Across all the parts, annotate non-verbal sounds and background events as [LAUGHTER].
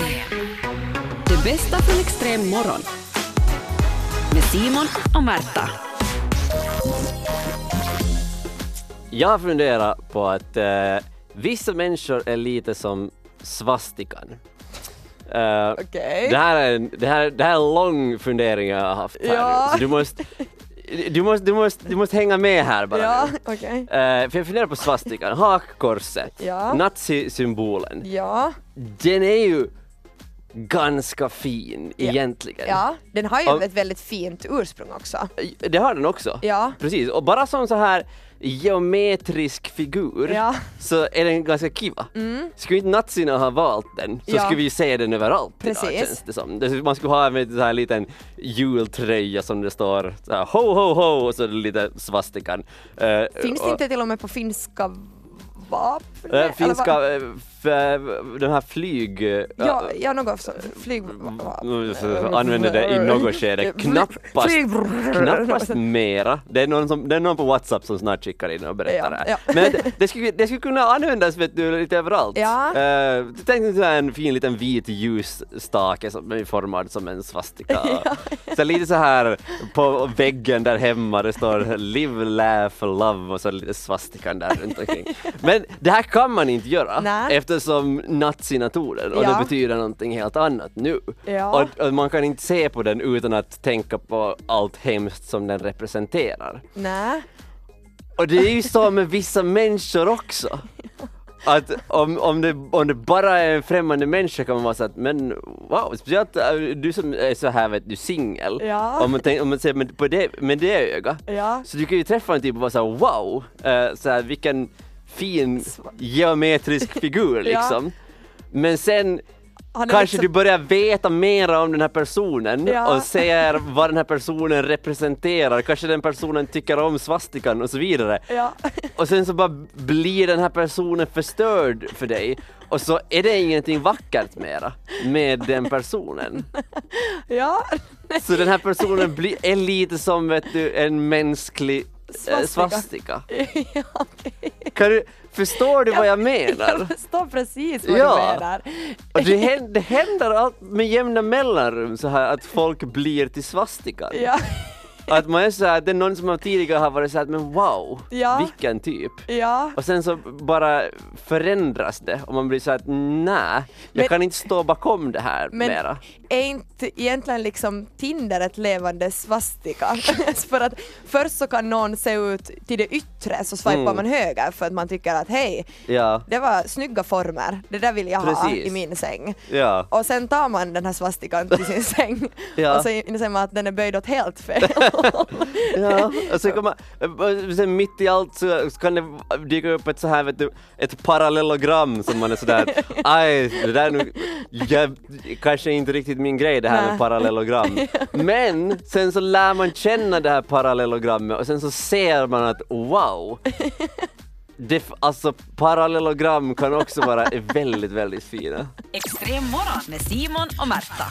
Extrem. Det bästa från extrem morgon. Med Simon och Märta. Jag funderar på att eh, vissa människor är lite som svastikan. Eh, Okej. det, här är en, det, här, det här är en lång fundering jag har haft här Ja. nu, så du måste, du, måste, du, måste, du måste hänga med här bara Ja, nu. okej. Eh, för jag funderar på svastikan, hakkorset, Ja. nazisymbolen. Ja, Den är ju ganska fin Ja. egentligen. ja, den har ju Av- ett väldigt fint ursprung också. Det har den också. Ja. Precis, och bara som så här geometrisk figur Ja. så är den ganska kiva. Skulle inte nazierna ha valt den så Ja. skulle vi se den överallt Precis. idag känns det som. Man skulle ha en så här liten jultröja som det står så här, ho ho ho och så lite svastikan. Eh, Finns det och- inte till och med på finska vapen? eh, Eller finska, eh, den här flyg... eh, Ja, ja något. Flyg... Nu så använder det i något skede, knappast, knappast mera. Det är, någon som, det är någon på Whatsapp som snart skickar in och berättar Ja, det här. ja. Men det, det, skulle, det skulle kunna användas vet du, lite överallt. Ja. Uh, tänk dig en fin liten vit ljusstake som är formad som en svastika. [LAUGHS] Så lite så här på väggen där hemma det står live, laugh, love och så lite svastikan där runt omkring. Men det här kan man inte göra Nej. eftersom nazierna tog den och Ja. det betyder någonting helt annat nu. Ja. Och, och man kan inte se på den utan att tänka på allt hemskt som den representerar. Nej. Och det är ju så med vissa människor också. [LAUGHS] Att om, om, det, om det bara är en främmande människa kan man vara så att men wow, speciellt äh, du som är så här vet du singel. Ja. Om man, tänk, om man ser med, på det, med det ögat. Ja. Så du kan ju träffa en typ och vara så här wow, uh, så här, vilken fin geometrisk [LAUGHS] figur Ja. liksom. Men sen Kanske liksom- du börjar veta mera om den här personen Ja. och ser vad den här personen representerar. Kanske den personen tycker om svastikan och så vidare. Ja. [LAUGHS] Och sen så bara blir den här personen förstörd för dig och så är det ingenting vackert mera med den personen. [LAUGHS] Ja. Så den här personen blir, är lite som vet du, en mänsklig Svastika. svastika. [LAUGHS] ja. Kan du, förstår du vad jag menar? Jag förstår precis vad Ja. du menar. Och det händer, det händer allt med jämna mellanrum så här att folk blir till svastikan. Ja. Att man är så här, det är någon som tidigare har varit så här, men wow, Ja. vilken typ. Ja. Och sen så bara förändras det och man blir så här, nej, jag Men- kan inte stå bakom det här Men mera. är inte egentligen liksom Tinder ett levande svastika? [LAUGHS] för att först så kan någon se ut till det yttre så swipar Mm. man höger för att man tycker att hej, Ja, det var snygga former, det där vill jag ha Precis. i min säng. ja, Och sen tar man den här svastikan till sin [LAUGHS] säng och så inser man att den är böjd åt helt fel. [LAUGHS] [LAUGHS] ja. Och så kan man, och sen mitt i allt så så kan det dyka upp ett så här, vet du, ett parallellogram som man är sådär, [LAUGHS] aj, det där är nog, jag, kanske inte riktigt min grej det här Nej. med parallellogram. [LAUGHS] Men sen så lär man känna det här parallellogrammet och sen så ser man att wow, det, alltså parallellogram kan också vara väldigt, väldigt fina. Extrem morgon med Simon och Märta.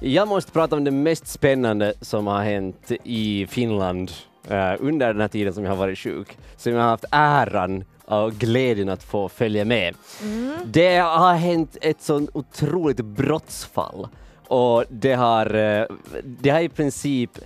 Jag måste prata om det mest spännande som har hänt i Finland eh, under den här tiden som jag har varit sjuk. Som jag har haft äran och glädjen att få följa med. Det har hänt ett sånt otroligt brottsfall och det har, eh, det har i princip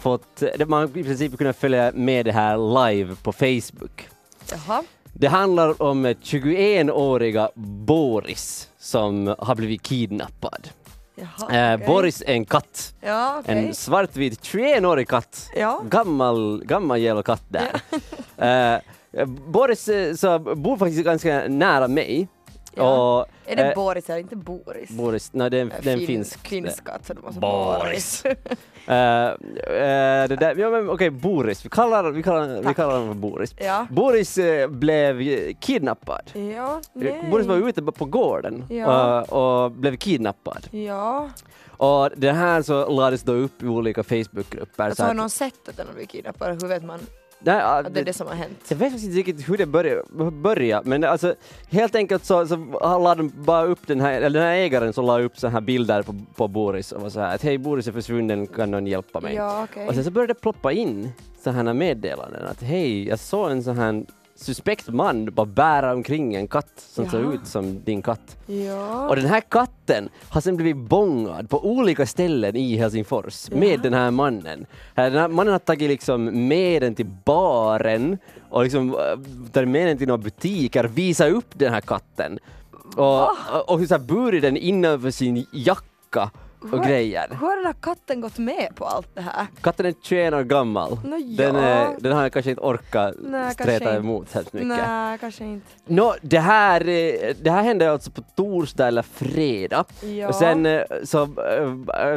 fått, man har i princip kunnat följa med det här live på Facebook. Jaha. Det handlar om 21-åriga Boris som har blivit kidnappad. Jaha, Eh, okej. Boris är en katt. Ja, okej. En svartvit 21-årig katt. Ja. Gammal, gammal jävla katt där. [LAUGHS] Eh, Boris eh, så bor faktiskt ganska nära mig. Ja. Och, Är det Boris eller inte Boris? Boris, nej det är, en- det är en finsk. Finsk katt, så det måste Boris. [LAUGHS] Det där, ja, men, okej, Boris. Vi kallar, vi kallar, vi kallar honom för Boris. Ja. Boris eh, blev kidnappad. Ja, nej. Boris var ute på gården Ja. och blev kidnappad. Ja. Och det här så lades då upp i olika Facebookgrupper. Alltså så har någon sett att har blivit kidnappad? Hur vet man Nej, ja, att det är det som har hänt? Jag vet faktiskt inte riktigt hur det började, började men alltså helt enkelt så, så lade de bara upp den här, eller den här ägaren som la upp så här bilder på, på Boris och var så här att hej Boris är försvunnen, kan någon hjälpa mig? Ja, okej. Och sen så började det ploppa in så här meddelanden att hej, jag såg en sån här suspekt man bara bära omkring en katt som såg Jaha. ut som din katt. Ja. Och den här katten har sen blivit bångad på olika ställen i Helsingfors med den här mannen. Den här mannen har tagit liksom med den till baren och liksom eh, tagit med den till några butiker, visat upp den här katten. Och, och, och så burit den innanför sin jacka och Hur- grejer. Hur har den katten gått med på allt det här? Katten är 21 år gammal. Den, ja. är, den har kanske inte orkat kanske streta emot helt mycket. Nej, kanske inte. Nå, det här, eh, det här hände alltså på torsdag eller fredag. Ja. Och sen eh, så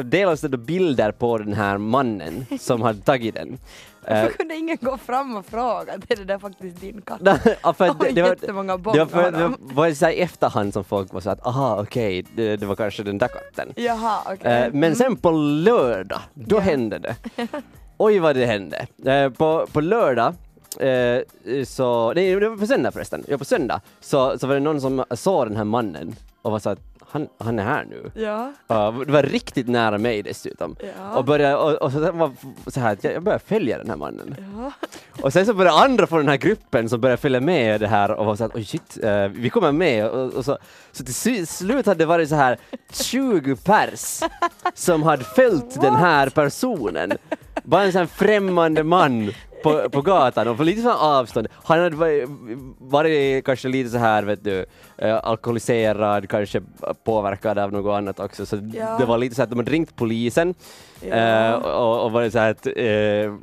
delades det bilder på den här mannen [LAUGHS] som hade tagit den. Eh, Varför kunde ingen gå fram och fråga? Är det där faktiskt din katt? ja, för det, det, var, jättemånga det var, för, det var så i efterhand som folk var så att aha okej, det, det var kanske den där katten. Jaha, okej. Eh, men sen på lördag, då Ja. hände det. [LAUGHS] Oj vad det hände. Eh, på, på lördag så, nej det var på söndag förresten, ja på söndag så, så var det någon som såg den här mannen och var så att han, han är här nu. Ja. Ja, det var riktigt nära mig dessutom. Ja. Och, började, och, och så var så här, jag började följa den här mannen. Ja. Och sen så började andra från den här gruppen som började följa med det här och var så att oj shit, eh, vi kommer med. Och, och så, så till slut hade det varit så här 20 pers som hade följt den här personen. Bara en sån här främmande man på, på gatan och på lite sån avstånd. Han hade varit, varit kanske lite så här vet du, eh, alkoholiserad, kanske påverkad av något annat också. Så Ja. det var lite så att de hade ringt polisen Ja. Eh, och, och var så att, eh,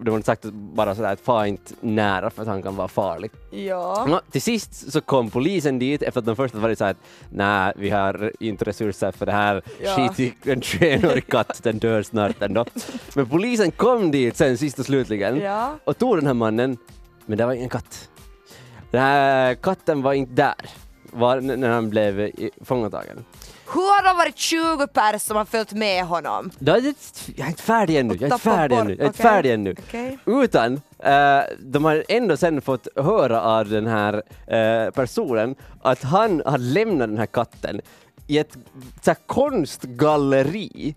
de hade sagt bara sådär att far inte nära för att han kan vara farlig. Ja. Nå, till sist så kom polisen dit efter att de först hade varit så att nej, vi har inte resurser för det här. Ja. Skit i en 21-årig [LAUGHS] katt, den dör snart ändå. Men polisen kom dit sen sist och slutligen Ja. och tog den här mannen, men det var ingen katt. Den här katten var inte där var, när han blev fångatagen. Hur har det varit 20 pers som har följt med honom? Jag är inte- färdig ännu, jag är inte färdig ännu, jag är inte färdig ännu. Okej. Utan eh, de har ändå sen fått höra av den här eh, personen att han har lämnat den här katten i ett så här, konstgalleri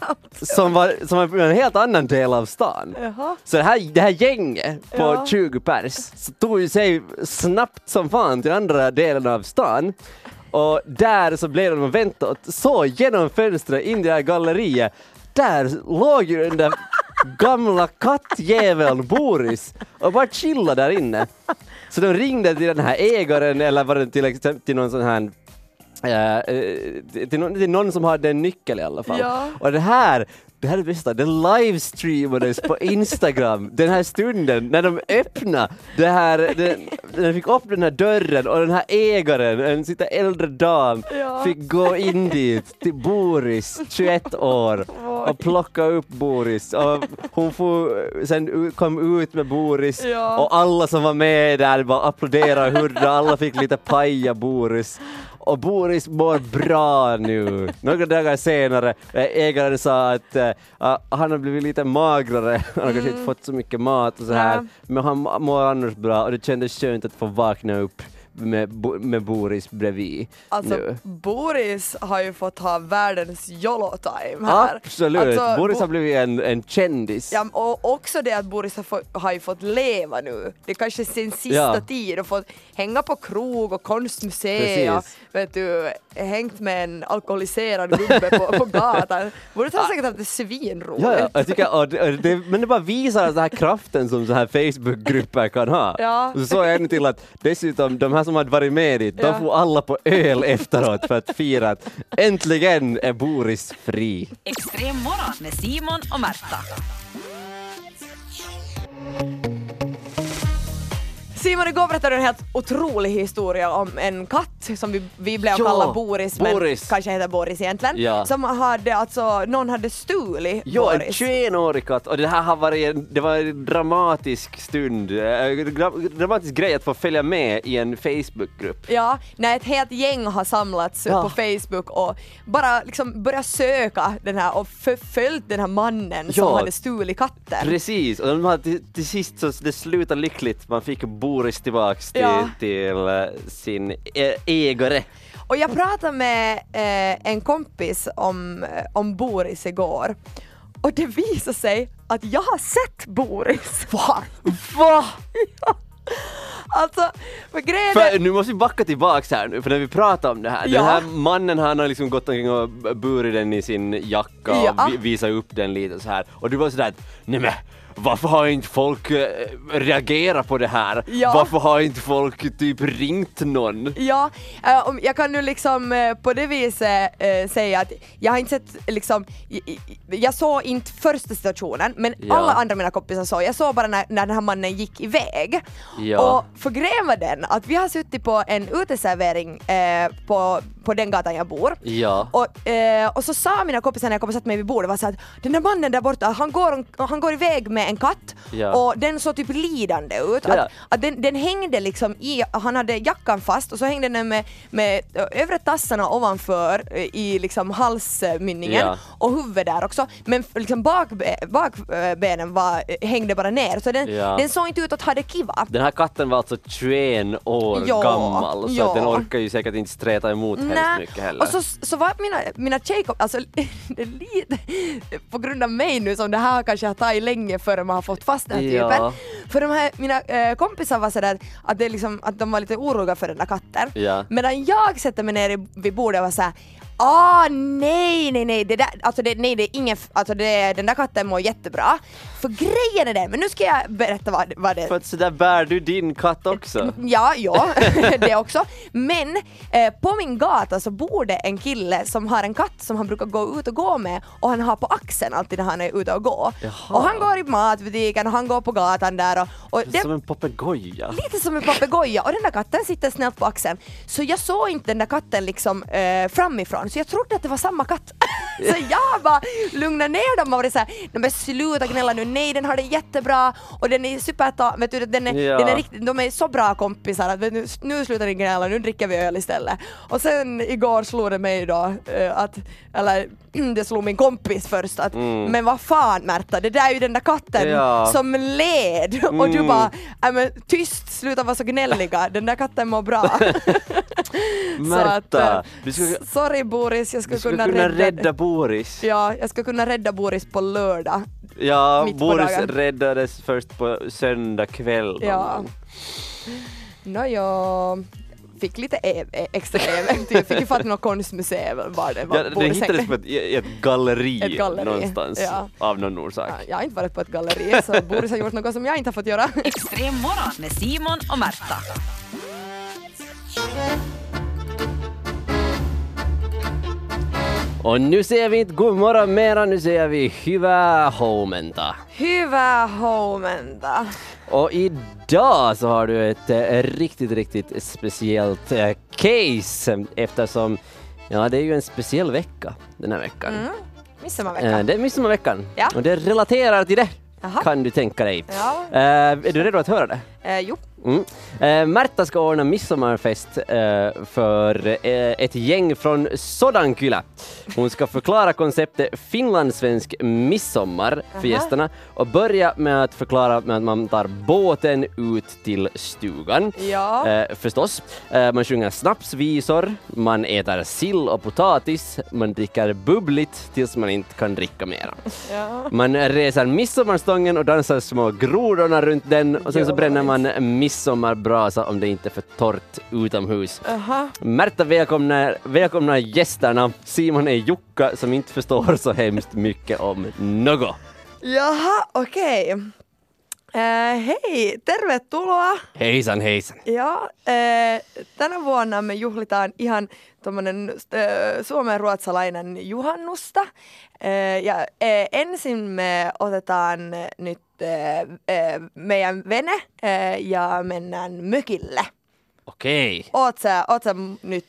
[LAUGHS] som var, som var i en helt annan del av stan. Jaha. Så det här, det här gänget på Ja. 20 pers tog sig snabbt som fan till andra delen av stan och där så blev de och väntade och så genom fönstret in i det här galleriet där låg ju den där gamla kattjäveln Boris och bara chillade där inne. Så de ringde till den här ägaren eller var det till exempel till någon sån här eh, eh, någon, till någon som hade en nyckel i alla fall. Ja. Och det här, det här är det bästa, det livestreamades på Instagram den här stunden när de öppnade det här, den, när de fick upp den här dörren och den här ägaren, en sitta äldre dam, Ja. fick gå in dit till Boris, 21 år, och plocka upp Boris. Och hon får, sen kom ut med Boris Ja. och alla som var med där bara applåderade och hurra, alla fick lite paja Boris. Och Boris mår bra nu. Några dagar senare, eh, ägaren sa att ah, han har blivit lite magrare, han har kanske inte fått så mycket mat och så här. Nej. men han mår annars bra och det kändes skönt att få vakna upp med, med Boris bredvid Alltså nu. Boris har ju fått ha världens YOLO-time här. Absolut, Alltså, Boris Bo- har blivit en, en kändis. Ja, och också det att Boris har, har ju fått leva nu. Det är kanske sin sista Ja. tid och fått hänga på krog och konstmuseer och Precis. vet du, hängt med en alkoholiserad gubbe på, på gatan. Boris har säkert haft det svinroligt. Ja, ja, jag tycker, och det, och det, men det bara visar den här kraften som så här Facebookgrupper kan ha. Ja. Så såg jag ännu till att dessutom de här som hade varit med dit, Ja. de får alla på öl efteråt för att fira att äntligen är Boris fri. Extrem morgon med Simon och Märta. Simon, igår berättade du en helt otrolig historia om en katt som vi, vi blev Ja, kalla Boris, Boris. men kanske heter Boris egentligen. Ja. Som hade alltså, någon hade stulit Ja, en Boris. 21-årig katt och det här har varit en, det var en dramatisk stund, eh, dramatisk grej att få följa med i en Facebookgrupp. Ja, när ett helt gäng har samlats Ja. på Facebook och bara liksom börjat söka den här och förföljt den här mannen som Ja. hade stulit katten. Precis, och de hade till, till sist så det slutade lyckligt, man fick Boris tillbaks till, Ja. till eh, sin ägare. Och jag pratade med eh, en kompis om, eh, om Boris igår och det visade sig att jag har sett Boris. [LAUGHS] Va? Va? [LAUGHS] Alltså, för grejen För nu måste vi backa tillbaks här nu, för när vi pratar om det här, Ja. den här mannen han har liksom gått omkring och burit den i sin jacka och Ja. vi- visat upp den lite så här och du var sådär att, nej men varför har inte folk eh, reagerat på det här? Ja. Varför har inte folk typ ringt någon? Ja, eh, om jag kan nu liksom eh, på det viset eh, säga att jag har inte sett liksom, jag, jag såg inte första situationen men Ja. alla andra mina kompisar såg, jag såg bara när, när den här mannen gick iväg. Ja. Och för grejen var den att vi har suttit på en uteservering eh, på, på den gatan jag bor. Ja. Och, eh, och så sa mina kompisar när jag kom och satte mig vid bordet var så att den där mannen där borta, han går, han går iväg med en katt Ja. och den såg typ lidande ut. Ja. Att, att den, den hängde liksom i, han hade jackan fast och så hängde den med, med övre tassarna ovanför eh, i liksom halsmynningen Ja. och huvudet där också. Men liksom bakbe, bakbenen var, hängde bara ner så den, den såg inte ut att ha det kiva. Den här katten var alltså 21 år gammal så den orkar ju säkert inte streta emot hemskt mycket heller. Och så, så var mina, mina tjejkompisar, alltså [LAUGHS] det är lite på grund av mig nu som det här kanske har tagit länge före man har fått fast den här Ja. typen. För de här, mina eh, kompisar var sådär att, det liksom, att de var lite oroliga för den där katten. Ja. Medan jag sätter mig ner vid bordet och var såhär Ah nej nej nej, det där, alltså det, nej det är ingen, alltså det, den där katten mår jättebra. För grejen är den, men nu ska jag berätta vad, vad det För att sådär bär du din katt också. [LAUGHS] Ja, ja, [LAUGHS] det också. Men eh, på min gata så bor det en kille som har en katt som han brukar gå ut och gå med och han har på axeln alltid när han är ute och går. Jaha. Och han går i matbutiken och han går på gatan där och, och det, Som en papegoja. lite som en papegoja och den där katten sitter snällt på axeln. Så jag såg inte den där katten liksom eh, framifrån så jag trodde att det var samma katt. [LAUGHS] så jag bara lugnade ner dem och var såhär, nej men sluta gnälla nu, nej den har det jättebra och den är superta, vet du, den är, Ja. den är riktigt, de är så bra kompisar att du, nu slutar ni gnälla, nu dricker vi öl istället. Och sen igår slog det mig då eh, att, eller [CLEARS THROAT] det slog min kompis först att, men vad fan Märta, det där är ju den där katten Mm. Ja. som led [LAUGHS] och du Mm. bara, nej men tyst, sluta vara så gnälliga, den där katten mår bra. [LAUGHS] [LAUGHS] Märta, eh, du s- sorry Boris, jag skulle, du skulle kunna, kunna rädda, rädda Boris. Ja, jag skulle kunna rädda Boris på lördag. Ja, Boris dagen. räddades först på söndag kväll. Ja. Nåja, fick lite e- e- extra äventyr, [LAUGHS] fick ju fatt något konstmuseum var det var Ja, Boris hittades på ett, ett, galleri Ett galleri, någonstans ja. av någon orsak. Ja, jag har inte varit på ett galleri så Boris har gjort något som jag inte har fått göra. Extrem morgon med Simon och Märta. Och nu säger vi inte god morgon mera, nu säger vi hyvää huomenta. Hyvää huomenta. Och idag så har du ett eh, riktigt, riktigt speciellt eh, case eh, eftersom ja, det är ju en speciell vecka den här veckan. Mm. Eh, Midsommarvecka. det är midsommarveckan Ja. och det relaterar till det Jaha. kan du tänka dig. Ja. Eh, är du redo att höra det? Eh, jo. Mm. Eh, Märta ska ordna midsommarfest eh, för eh, ett gäng från Sodankylä. Hon ska förklara konceptet finlandssvensk midsommar för Aha. gästerna och börja med att förklara med att man tar båten ut till stugan. Ja. Eh, förstås. Eh, man sjunger snapsvisor, man äter sill och potatis, man dricker bubbligt tills man inte kan dricka mera. ja. Man reser midsommarstången och dansar små grodorna runt den och sen så bränner man midsommarbrasa om det inte är för torrt utomhus. Aha. Märta välkomnar, välkomnar gästerna. Simon är Jukka som inte förstår så hemskt mycket om något. Jaha, okej. Eh, hei, tervetuloa. Hejsan hejsan. Ja, eh, tänä vuonna me juhlitaan ihan tuommoinen äh, suomenruotsalainen juhannusta. Äh, ja äh, ensin me otetaan nyt äh, äh, meidän vene äh, ja mennään mökille. Okej. Oot sä, oot sä nyt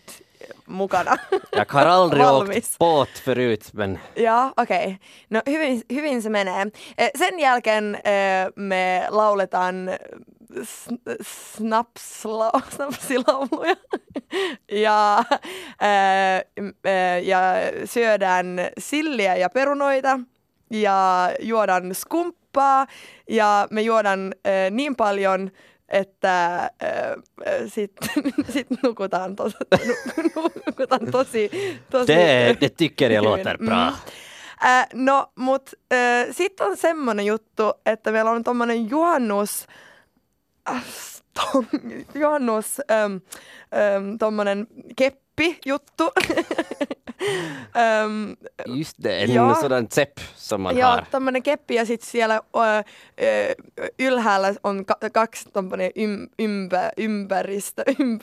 mukana? Jag har aldrig åkt båt förut men Joo, okei. Okay. No hyvin, hyvin se menee. Eh, Sen jälkeen eh, me lauletaan snapsla, [LAUGHS] snapsilauluja ja, eh, eh, ja syödään silliä ja perunoita ja juodaan skumppaa ja me juodaan eh, niin paljon, että äh, sitten [LAUGHS] sit nukutaan, tos, nu, nukutaan tosi, tosi det, det tycker jag låter bra. Mm. Äh, no, mut äh, sitten on semmonen juttu, että meillä on tommonen juhannus [LAUGHS] Stång, Johannos um, um, tommonen keppijuttu. [LAUGHS] um, Just det, en Ja. sådan zepp som man ja, har. tommonen keppi ja sitten siellä ö, ö, ylhäällä on ka- kaksi tommonen ym, ympä, ympäristö, [LAUGHS] ymp,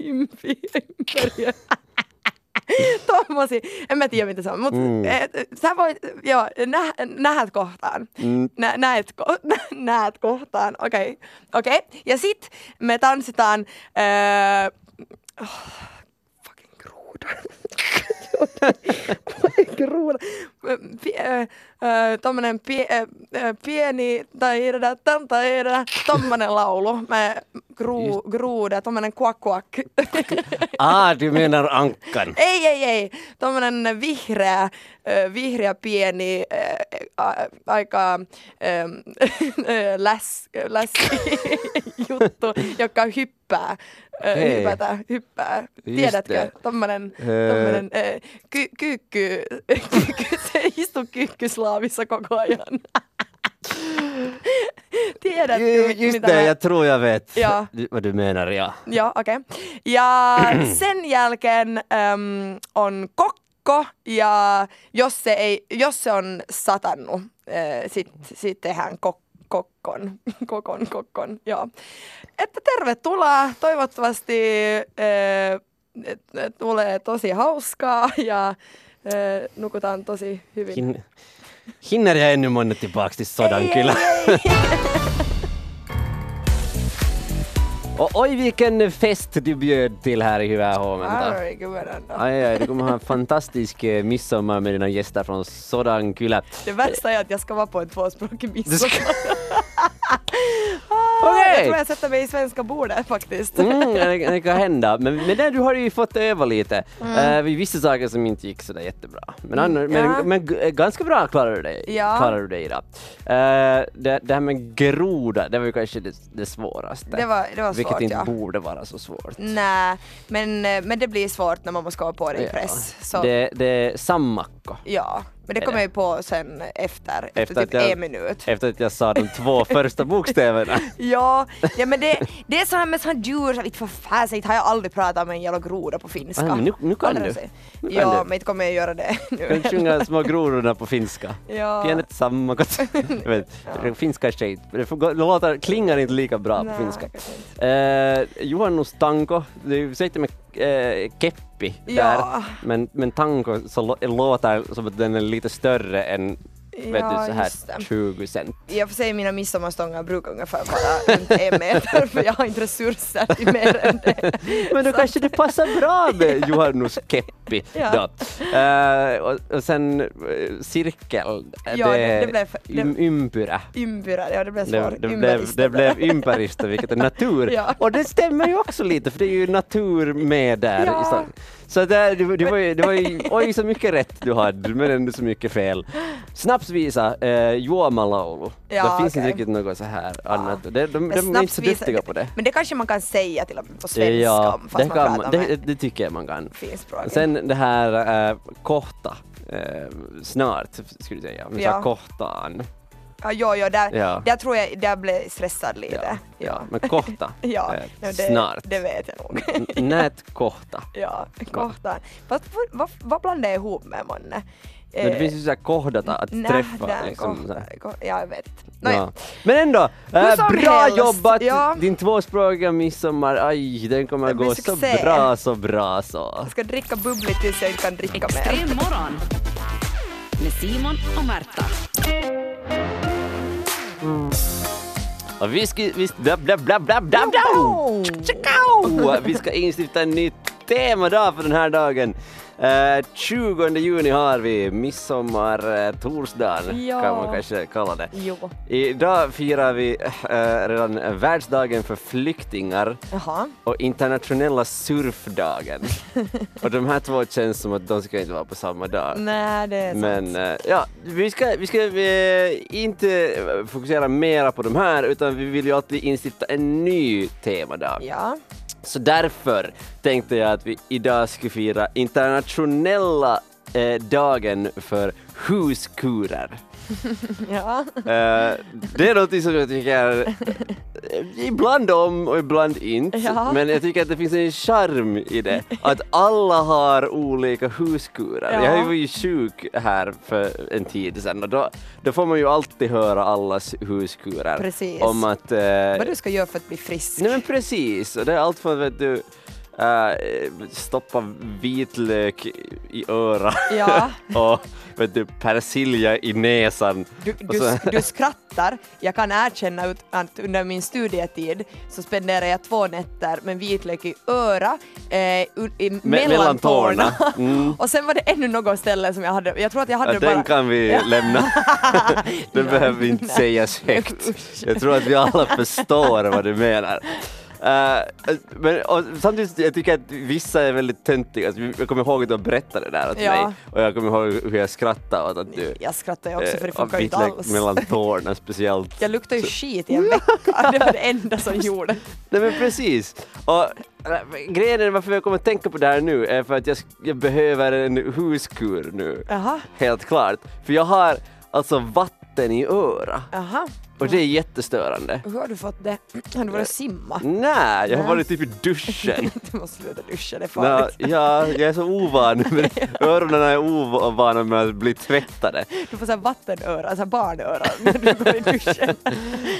ymp, ympäriö. [LAUGHS] Tommosi, en mä tiedä mitä se on, mutta Mm. mm. sä voit, joo, nä, nähät kohtaan. Mm. Nä, näet, ko, [LAUGHS] nä, näet kohtaan, okei. Okay. Okay. Ja sit me tanssitaan, öö, oh, Kruuna. Tuommoinen pieni, tai tämän tai tommonen laulu. Mä gru, gruuda, tommonen kuak. [LAUGHS] Ah, du menar ankan. Ei, ei, ei. Tuommoinen vihreä, vihreä pieni, a- aika ö, läs, läs [LAUGHS] juttu, joka hyppää. Hei. Hypätä, hyppää. Just Tiedätkö? Tommonen, tommonen kyykky, [LAUGHS] kyykky, se istuu kyykkyslaavissa koko ajan. [LAUGHS] Mit- Just mitä det, mä- jag tror jag vet Ja. vad du menar, ja. Joo, okei. Okay. Ja [CLEARS THROAT] sen jälkeen äm, on kokko ja jos se, ei, jos se on satannut, äh, sitten sit tehdään kok, kokkon, [LAUGHS] kokon, kokkon, joo. Että tervetuloa, toivottavasti äh, tulee tosi hauskaa [LAUGHS] ja äh, nukutaan tosi hyvin. Hin- hinner jag ännu månne tillbaks till sådan ei. Och oj vilken fest du bjöd till här i. Aj, aj, du kommer ha en fantastisk eh, midsommar med dina gäster från Sodankylä. Det värsta är att jag ska vara på en tvåspråkig midsommar. Ah, Okej. Jag tror jag sätter mig i svenska bordet faktiskt. Mm, det, det kan hända. Men, men där, du har ju fått öva lite. Mm. vid vissa saker som inte gick sådär jättebra. Men, annars, Mm, ja. men, men ganska bra klarar du dig, Ja. klarar du dig idag. Eh, det, det här med groda, det var ju kanske det, det svåraste. Det var, det var Vilket svårt inte ja. borde vara så svårt. Nej, men, eh, men det blir svårt när man måste komma på det i press. Så, Det, det är sammakko. ja, men det det. jag på sen efter, efter, Efter typ jag- en minut. Efter att jag sa de två [LAUGHS] första bokstäverna. Ja, ja men det, det är så här med såna djur, så inte för fasen, har jag aldrig pratat med en jävla groda på finska. Ah, nu- nu kan Aldrig du. Nu kan Ja, du. men inte kommer jag göra det nu. Kan du sjunga små grodorna på finska? Ja. Pienet sammakot. [LAUGHS] Jag vet, Finska är skit. Det låtar klingar inte lika bra Nej, på finska. Eh, Johannus Tanko, du säger med eh, keppi där, Ja. men, men tanko så lå- låter som att den är lite större än vet Ja, du, så här just det. 20 cent. Jag får säga mina midsommarstångar brukar ungefär vara runt en meter för jag har inte resurser till mer än det. Men då kanske det passar bra med [LAUGHS] Johannus keppi Ja. Eh, och, och sen eh, cirkel, Ja, det- det blev- det- ym, ympyrä. Ympyrä, ja det blev Det, svårt. det, blev, Ympäristöt. det blev ympäristö, vilket är natur. [LAUGHS] Ja. Och det stämmer ju också lite, för det är ju natur med där. Ja. Så där, det, det, var ju, det var ju, [LAUGHS] oj så mycket rätt du hade, men ändå så mycket fel. Snapsvisa, eh, juomalaulu. Ja, det finns inte okej. riktigt något så här annat. De, de, de, Men är inte så duktiga på det. Men det kanske man kan säga till och med på svenska ja, om fast det, man kan det, det tycker jag man kan. finspråkig. Sen det här eh, kohta, eh, snart skulle jag säga. Ja. så kohtaan. Ja, jo, jo, där, Ja. där tror jag, där blev jag stressad lite. Ja, ja. Men kohta, [LAUGHS] Ja, eh, det, snart. det vet jag nog. Nät kohta. [LAUGHS] ja. Fast vad, vad, vad blandar jag ihop med månne? Men det finns ju såhär kohdata, att Nähdä, träffa. Liksom, kohta, så här. ko- ja, jag vet. Nåja. ja. Men ändå, äh, bra helst, jobbat! ja. Din tvåspråkiga midsommar, aj, den kommer att gå så succé. bra, så bra så. Jag ska dricka bubbligt tills jag inte kan dricka mer. Extrem morgon. Med Simon och Märta. Och vi ska, vi, bla, bla, bla, bla, bla, bla. Tjacau! Vi ska instifta en ny temadag för den här dagen. Eh, 20 juni har vi midsommar, uh, torsdagen Ja. kan man kanske kalla det. Jo. Idag firar vi eh, redan världsdagen för flyktingar Jaha. och internationella surfdagen. [LAUGHS] och de här två känns som att de ska inte vara på samma dag. Nej, det är sant. Men eh, ja, vi ska, vi ska eh, inte fokusera mera på de här utan vi vill ju alltid instifta en ny temadag. Ja. Så därför tänkte jag att vi idag ska fira internationella eh, dagen för huskurer. Ja. [LAUGHS] Eh, det är något som jag tycker eh, ibland om och ibland inte. Ja. Men jag tycker att det finns en charm i det. Att alla har olika huskurer. Ja. Jag var ju sjuk här för en tid sedan och då, då får man ju alltid höra allas huskurer. Precis. Om att... eh, Vad du ska göra för att bli frisk. Nej men precis, och det är allt från vet du äh, stoppa vitlök i örat Ja. [LAUGHS] och vet du, persilja i näsan. Du, du, du skrattar. Jag kan erkänna ut att under min studietid så spenderade jag två nätter med vitlök i öra, eh, i, mellan, mellan tårna. [LAUGHS] Mm. Och sen var det ännu något ställe som jag hade, jag tror att jag hade Ja, bara... den kan vi lämna. [LAUGHS] Den behöver inte sägas högt. Jag tror att vi alla förstår vad du menar. Eh, men samtidigt jag tycker att vissa är väldigt töntiga. Alltså, Jag kommer ihåg att du berättade det där åt Ja. mig och jag kommer ihåg hur jag skrattade åt att du Jag skrattar ju också för det eh, funkar ju inte alls. mellan [LAUGHS] tårna speciellt. Jag luktade ju skit i en vecka, [LAUGHS] det var det enda som gjorde. Nej men precis. Och grejen är varför jag kommer att tänka på det här nu är för att jag, jag behöver en huskur nu. Jaha, Helt klart. För jag har alltså vatten i öra jaha. Och det är jättestörande. Hur har du fått det? Har du varit simma? Nej, jag har varit typ i duschen. [LAUGHS] Du måste sluta duscha, det är Nå, farligt. ja, jag är så ovan. [LAUGHS] Men öronen är ovana med att bli tvättade. Du får såhär vattenöra, såhär barnöra när du går i duschen. [LAUGHS]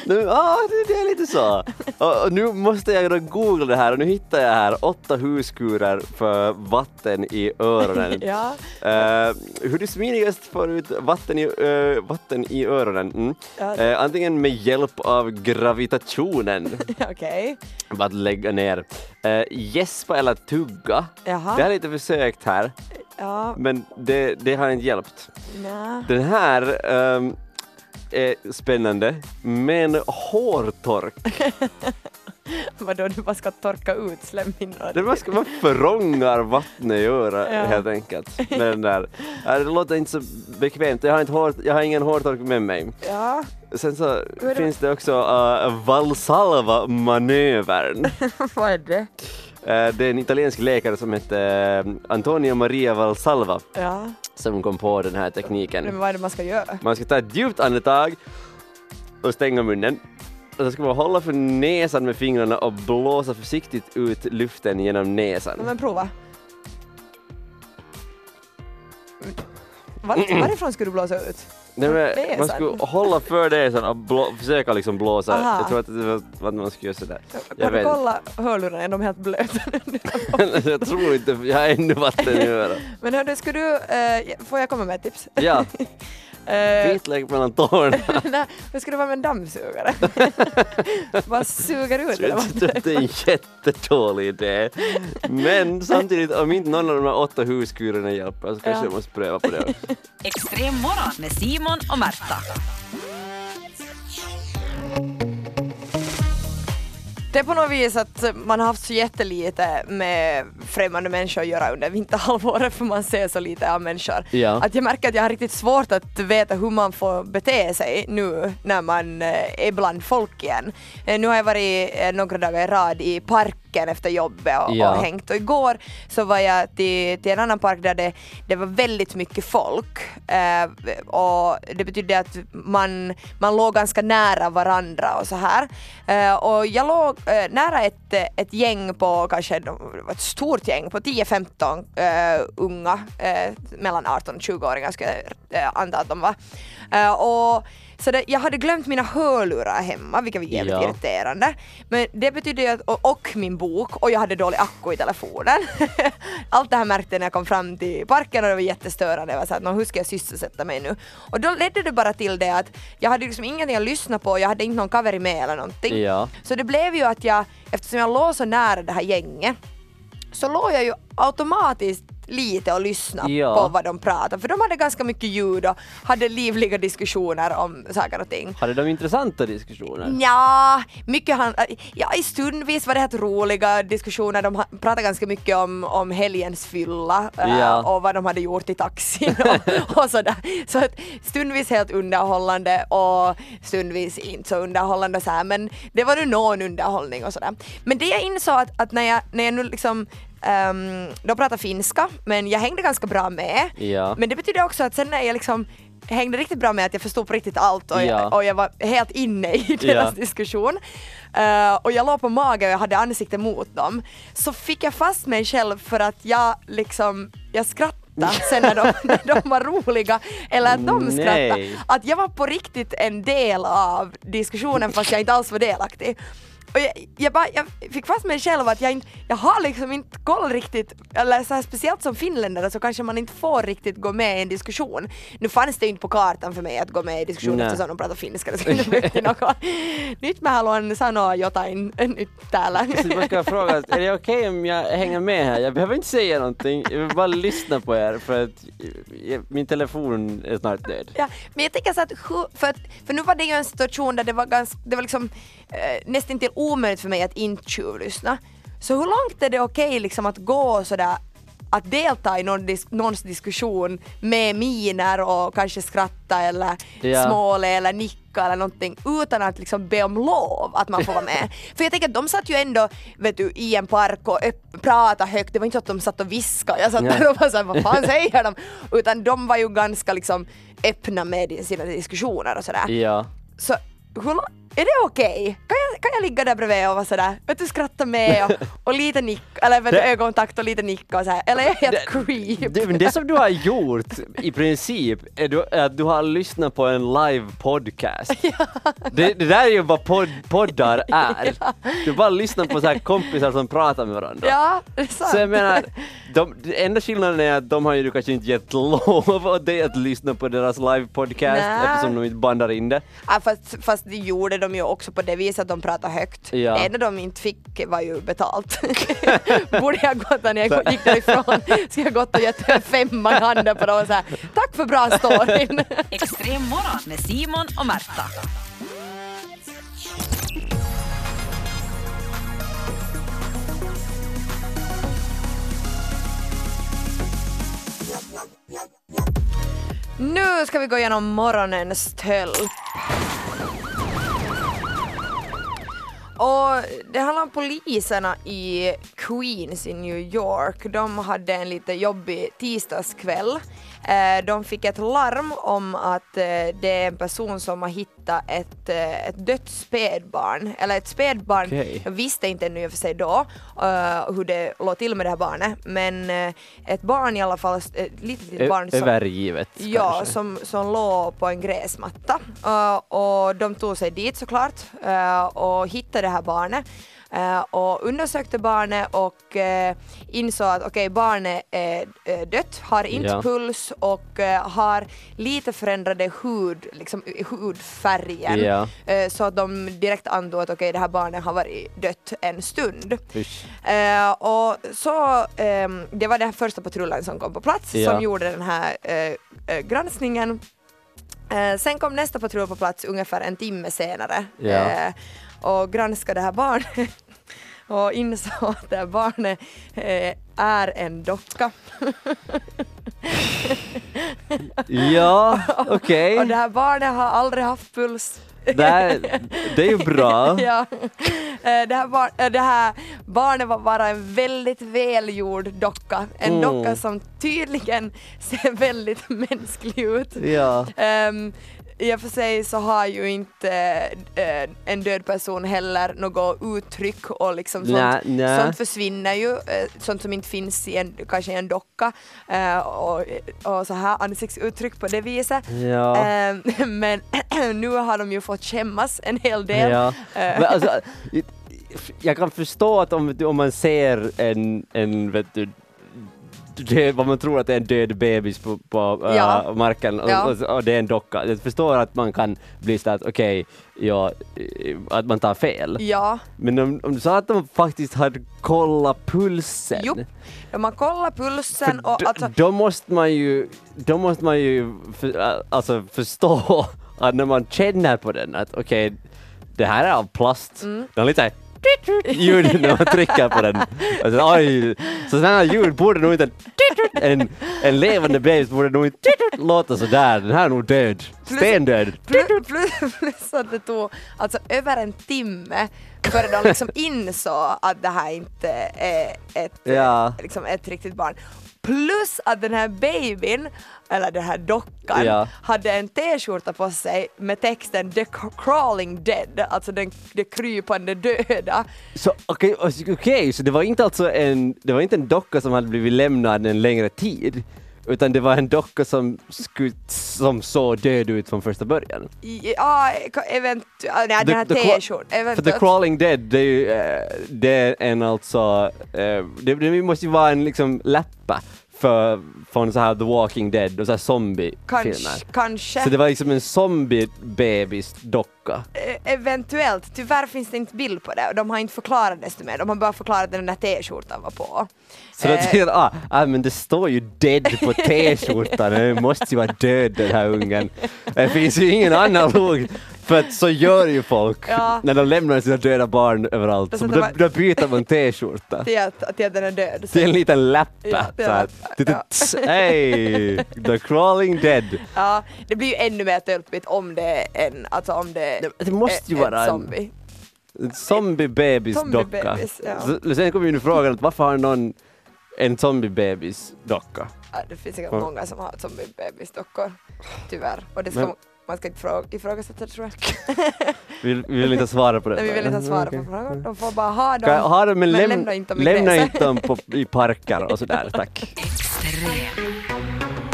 Nu, ja, det, är lite så. Och, och nu måste jag då googla det här och nu hittar jag här åtta huskurer för vatten i öronen. Ja, Eh, hur du smidigast får ut vatten i, eh, vatten i öronen? Mm. Ja. Eh, antingen med hjälp av gravitationen, [LAUGHS] okej. bara att lägga ner, uh, gäspa eller tugga. Jaha. Det har jag lite försökt här, Ja, men det, det har inte hjälpt. nja. Den här ehm, är spännande, men hårtork. [LAUGHS] Vadå, du bara ska torka ut slemhinnorna? Det man, ska, man förångar vattnet i örat Ja. helt enkelt. Med den där. Ja, Det låter inte så bekvämt. Jag har, inte hår, jag har ingen hårtork med mig. Ja, Sen så finns det också uh, Valsalva-manövern. [LAUGHS] vad är det? Eh, det är en italiensk läkare som heter uh, Antonio Maria Valsalva Ja, som kom på den här men tekniken. vad är det man ska göra? Man ska ta ett djupt andetag och stänga munnen. Och så ska man hålla för näsan med fingrarna och blåsa försiktigt ut luften genom näsan. Men prova. Var, varifrån ska du blåsa ut? Nej, men man skulle hålla för näsan och blå, försöka liksom blåsa. Aha. Jag tror att det var man skulle göra sådär. Jag Kan du kolla hörlurarna, är de helt blöta? jag tror inte, jag har ännu vatten i örat. Men hördu, ska du, eh, får jag komma med ett tips? Ja, [LAUGHS] vitlök mellan tårna. [LAUGHS] Nej, hur ska du vara med en dammsugare? [LAUGHS] Bara suger ut det Jag tror att det är en jättedålig idé. Men [LAUGHS] samtidigt, om inte någon av de här åtta huskurerna hjälper så kanske Ja. jag måste pröva på det också. Extrem morgon med Simon och Märta. Det är på något vis att man har haft så jättelite med främmande människor att göra under vinterhalvåret för man ser så lite av människor. Ja. Att jag märker att jag har riktigt svårt att veta hur man får bete sig nu när man eh, är bland folk igen. Eh, Nu har jag varit eh, några dagar i rad i parken efter jobbet och, Ja. och hängt och igår så var jag till, till en annan park där det, det var väldigt mycket folk eh, och det betydde att man, man låg ganska nära varandra och så här. Eh, och jag låg eh, nära ett, ett gäng på kanske ett stort gäng på 10-15 eh, unga eh, mellan 18 och 20-åringar skulle jag eh, anta att de var. Och så det, jag hade glömt mina hörlurar hemma vilket var jävligt Ja. irriterande. Men det betyder ju att, och, och min bok och jag hade dålig akku i telefonen. [LAUGHS] Allt det här märkte jag när jag kom fram till parken och det var jättestörande. Jag var såhär, "Nå, hur ska jag sysselsätta mig nu? Och då ledde det bara till det att jag hade liksom ingenting att lyssna på, jag hade inte någon cover med eller någonting. Ja. Så det blev ju att jag, eftersom jag låg så nära det här gänget, så låg jag ju automatiskt lite och lyssnade Ja. på vad de pratade, för de hade ganska mycket ljud och hade livliga diskussioner om saker och ting. Hade de intressanta diskussioner? Ja, mycket han, ja, i stundvis var det helt roliga diskussioner. De pratade ganska mycket om, om helgens fylla eh, Ja. och vad de hade gjort i taxin och, [LAUGHS] och sådär. Så att stundvis helt underhållande och stundvis inte så underhållande så här. men det var nu någon underhållning och sådär. Men det jag insåg att, att när, jag, när jag nu liksom Um, de pratar finska, men jag hängde ganska bra med. Ja. Men det betyder också att sen när jag liksom hängde riktigt bra med att jag förstod på riktigt allt och, Ja. jag, och jag var helt inne i deras Ja. diskussion. Eh, och jag låg på mage och jag hade ansikte mot dem. Så fick jag fast mig själv för att jag liksom, jag skrattade sen när de, [LAUGHS] när de var roliga eller att de skrattade. Nej. Att jag var på riktigt en del av diskussionen fast jag inte alls var delaktig. Och jag, jag, bara, jag fick fast mig själv att jag, inte, jag har liksom inte koll riktigt, eller så här, speciellt som finländare så kanske man inte får riktigt gå med i en diskussion. Nu fanns det ju inte på kartan för mig att gå med i diskussion Nej. eftersom de pratar finska, det skulle inte något. [LAUGHS] Nyt mä haluan sanoa jotain nyt täällä. Jag ska fråga, är det okej om jag hänger med här? Jag behöver inte säga någonting, jag vill bara lyssna på er för att eh, min telefon är snart död. Ja, men jag tänker så att, för, att, för nu var det ju en situation där det var, ganska, det var liksom eh, nästan till omöjligt för mig att inte tjuvlyssna. Så hur långt är det okej liksom att gå sådär att delta i någon dis- någons diskussion med miner och kanske skratta eller Ja. småle eller nicka eller någonting utan att liksom be om lov att man får vara med. [LAUGHS] För jag tänker att de satt ju ändå vet du, i en park och pratade högt, det var inte så att de satt och viskade, jag satt Ja. där och var såhär vad fan [LAUGHS] säger de? Utan de var ju ganska liksom öppna med sina diskussioner och sådär. Ja. Så hur, är det okej? Kan, jag, kan jag ligga där bredvid och vara sådär, vet du skratta med och, [LAUGHS] och lite nicka, eller vet Det- ögonkontakt och lite nicka och så här. eller är jag helt creep? Det, det som du har gjort i princip är, du, att du har lyssnat på en live podcast. [LAUGHS] Det, det där är ju vad podd, poddar [LAUGHS] är. Du bara lyssnar på så här kompisar som pratar med varandra. Ja, det är sant. Så jag menar, de, det enda skillnaden är att de har ju kanske inte gett lov åt dig att lyssna på deras live podcast Nej. eftersom de inte bandar in det. Ja, fast, fast det gjorde de ju också på det viset att de pratade högt. Ja. Det enda de inte fick var ju betalt. [LAUGHS] Borde jag gått när jag gick därifrån, ska jag gått och gett en femma i handen på dem och såhär, tack för bra storyn. [LAUGHS] Extrem morgon med Simon och Märta. Nu ska vi gå igenom morgonens tölp. Och det handlar om poliserna i Queens i New York. De hade en lite jobbig tisdagskväll. Eh, De fick ett larm om att eh, det är en person som har hittat ett, eh, ett dött spädbarn. Eller ett spädbarn, Okej. jag visste inte ännu i och för sig då hur det låg till med det här barnet. Men ett barn i alla fall, ett litet, litet barn som, Övergivet Ja, kanske. som, som låg på en gräsmatta. Och de tog sig dit såklart och hittade det här barnet. Uh, och undersökte barnet och uh, insåg att okej, barnet är uh, dött, har inte Ja. puls och har lite förändrade hud, liksom, hudfärgen. Ja. Så att de direkt antog att okej, det här barnet har varit dött en stund. Usch. Eh, och så, ehm, det var den första patrullen som kom på plats Ja. som gjorde den här eh, eh, granskningen. Eh, sen kom nästa patrull på plats ungefär en timme senare Ja. eh, och granskade det här barnet och insåg [LAUGHS] att det här barnet eh, är en docka. [LAUGHS] Ja, okej. Och det här barnet har aldrig haft puls. Det, här- det är ju bra. [LAUGHS] ja. Eh, det, här bar- eh, det här barnet var bara en väldigt välgjord docka. En Mm. docka som tydligen ser väldigt mänsklig ut. Ja. Um, I och för sig så har ju inte eh, en död person heller något uttryck och liksom sånt, Nä, nä. sånt försvinner ju, eh, sånt som inte finns i en, kanske i en docka eh, och, och så här ansiktsuttryck på det viset. Ja. Ehm, [CLEARS THROAT] men [CLEARS THROAT] nu har de ju fått skämmas en hel del. Ja. Men alltså, jag kan förstå att om, om man ser en, en vet du, död, vad man tror att det är en död bebis på, på äh, Ja. marken och, Ja. och, och det är en docka. Jag förstår att man kan bli så att okej, ja, eh, att man tar fel. Ja, Men om, om du sa att de faktiskt hade kollat pulsen. Jo, de har kollat pulsen och d- alltså, då måste man ju, då måste man ju för, alltså förstå [LAUGHS] att när man känner på den att okej, det här är av plast. Mm. Den har lite ljud när man trycker på den. Alltså, oj, så sådana ljud borde nog inte en, en levande bebis borde nog inte låta sådär. Den här är nog död. Stendöd. plus, plus, plus att det tog alltså över en timme Före de liksom insåg att det här inte är ett, Ja. liksom ett riktigt barn. Plus att den här babyn, eller den här dockan, Ja. hade en t-skjorta på sig med texten “The crawling dead”, alltså den, det krypande döda. Så okej, okay, okej, så det var inte alltså en, det var inte en docka som hade blivit lämnad en längre tid, utan det var en docka som, som såg död ut från första början. Ja, eventuellt, nej den här t-skjortan. För The. Crawling Dead, det är ju eh, det är en alltså, eh, det, det måste ju vara en liksom läppa för, från så här The Walking Dead och så här zombie-filmer. Kanske. Så det var liksom en zombie-bebis-docka. Eh, Eventuellt, tyvärr finns det inte bild på det och de har inte förklarat desto mer, de har bara förklarat att den där t-skjortan var på. Så då Eh, tänkte jag, ah, ah, men det står ju dead på t-skjortan, det måste ju vara död den här ungen. Det finns ju ingen annan logik. För att så gör ju folk [LAUGHS] Ja. när de lämnar sina döda barn överallt. Så Så det då, var- då byter man t-skjorta. [LAUGHS] Till att, till att den är död. Till en liten läppa. Ja, var- ja. Tss, Hey, [LAUGHS] the crawling dead. ja, det blir ju ännu mer tölpigt om det är en, alltså om det, Det- det måste ju är vara en- zombie. En zombie-bebis-docka. Zombie-bebis, ja. Så- Sen kommer ju nu frågan, att varför har någon en zombie-bebis-docka? Ja, det finns säkert Ja. många som har zombie-bebisdockor, tyvärr. Och det ska, Men- man- ska inte fråga, ifrågasätta det tror jag. [LAUGHS] Vi, vi vill inte svara på det. Nej, vi vill inte svara Okej. på frågor, de får bara ha dem. Ha dem, men, Men läm- lämna inte dem i lämna inte dem på, i parker och sådär, tack.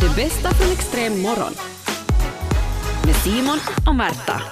Det bästa från extrem morgon. Med Simon och Märta.